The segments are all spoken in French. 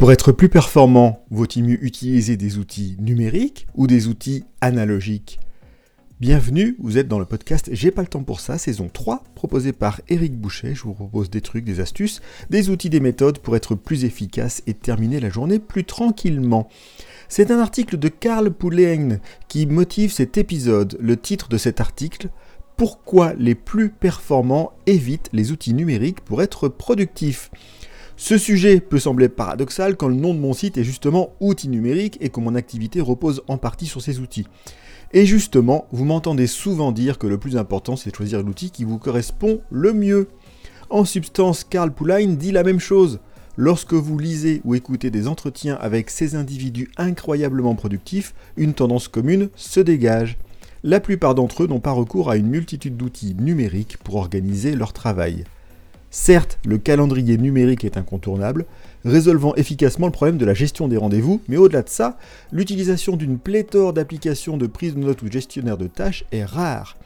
Pour être plus performant, vaut-il mieux utiliser des outils numériques ou des outils analogiques? Bienvenue, vous êtes dans le podcast J'ai pas le temps pour ça, saison 3, proposé par Eric Boucher. Je vous propose des trucs, des astuces, des outils, des méthodes pour être plus efficace et terminer la journée plus tranquillement. C'est un article de Karl Poulein qui motive cet épisode. Le titre de cet article Pourquoi les plus performants évitent les outils numériques pour être productifs? Ce sujet peut sembler paradoxal quand le nom de mon site est justement outils numériques et que mon activité repose en partie sur ces outils. Et justement, vous m'entendez souvent dire que le plus important c'est de choisir l'outil qui vous correspond le mieux. En substance, Karl Poulain dit la même chose. Lorsque vous lisez ou écoutez des entretiens avec ces individus incroyablement productifs, une tendance commune se dégage. La plupart d'entre eux n'ont pas recours à une multitude d'outils numériques pour organiser leur travail. Certes, le calendrier numérique est incontournable, résolvant efficacement le problème de la gestion des rendez-vous, mais au-delà de ça, l'utilisation d'une pléthore d'applications de prise de notes ou gestionnaire de tâches est rare.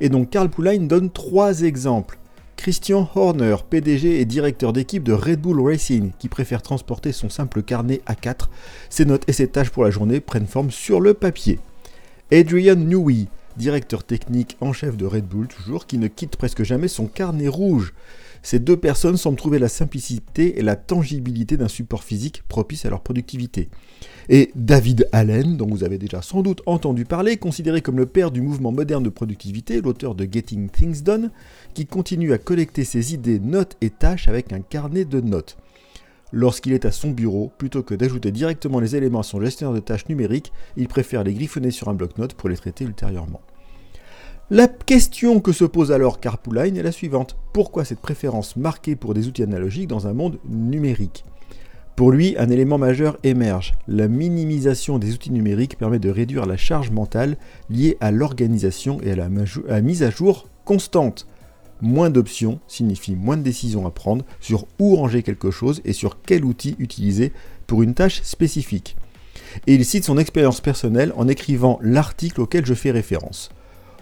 Et donc Karl Poulain donne trois exemples. Christian Horner, PDG et directeur d'équipe de Red Bull Racing, qui préfère transporter son simple carnet A4, ses notes et ses tâches pour la journée prennent forme sur le papier. Adrian Newey, directeur technique en chef de Red Bull toujours, qui ne quitte presque jamais son carnet rouge. Ces deux personnes semblent trouver la simplicité et la tangibilité d'un support physique propice à leur productivité. Et David Allen, dont vous avez déjà sans doute entendu parler, considéré comme le père du mouvement moderne de productivité, l'auteur de Getting Things Done, qui continue à collecter ses idées, notes et tâches avec un carnet de notes. Lorsqu'il est à son bureau, plutôt que d'ajouter directement les éléments à son gestionnaire de tâches numériques, il préfère les griffonner sur un bloc-notes pour les traiter ultérieurement. La question que se pose alors Carpooline est la suivante. Pourquoi cette préférence marquée pour des outils analogiques dans un monde numérique? Pour lui, un élément majeur émerge. La minimisation des outils numériques permet de réduire la charge mentale liée à l'organisation et à la, à la mise à jour constante. Moins d'options signifie moins de décisions à prendre sur où ranger quelque chose et sur quel outil utiliser pour une tâche spécifique. Et il cite son expérience personnelle en écrivant l'article auquel je fais référence.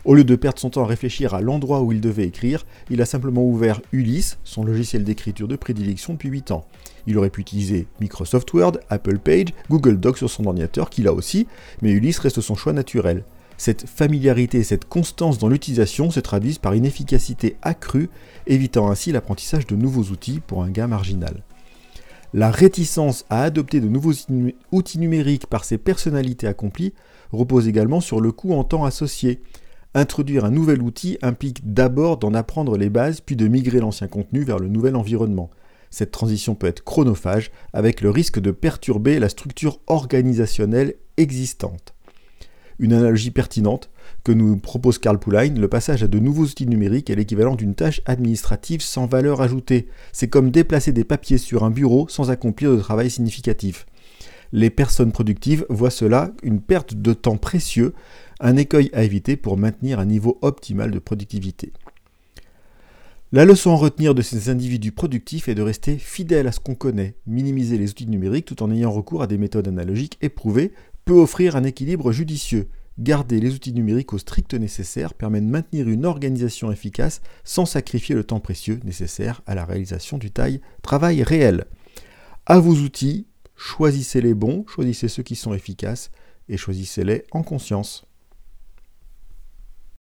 Au lieu de perdre son temps à réfléchir à l'endroit où il devait écrire, il a simplement ouvert Ulysse, son logiciel d'écriture de prédilection depuis 8 ans. Il aurait pu utiliser Microsoft Word, Apple Page, Google Docs sur son ordinateur, qu'il a aussi, mais Ulysse reste son choix naturel. Cette familiarité et cette constance dans l'utilisation se traduisent par une efficacité accrue, évitant ainsi l'apprentissage de nouveaux outils pour un gain marginal. La réticence à adopter de nouveaux outils numériques par ses personnalités accomplies repose également sur le coût en temps associé. Introduire un nouvel outil implique d'abord d'en apprendre les bases, puis de migrer l'ancien contenu vers le nouvel environnement. Cette transition peut être chronophage, avec le risque de perturber la structure organisationnelle existante. Une analogie pertinente que nous propose Karl Poulain, le passage à de nouveaux outils numériques est l'équivalent d'une tâche administrative sans valeur ajoutée. C'est comme déplacer des papiers sur un bureau sans accomplir de travail significatif. Les personnes productives voient cela une perte de temps précieux, un écueil à éviter pour maintenir un niveau optimal de productivité. La leçon à retenir de ces individus productifs est de rester fidèle à ce qu'on connaît, minimiser les outils numériques tout en ayant recours à des méthodes analogiques éprouvées peut offrir un équilibre judicieux. Garder les outils numériques au strict nécessaire permet de maintenir une organisation efficace sans sacrifier le temps précieux nécessaire à la réalisation du taille travail réel. À vos outils, choisissez les bons, choisissez ceux qui sont efficaces et choisissez-les en conscience.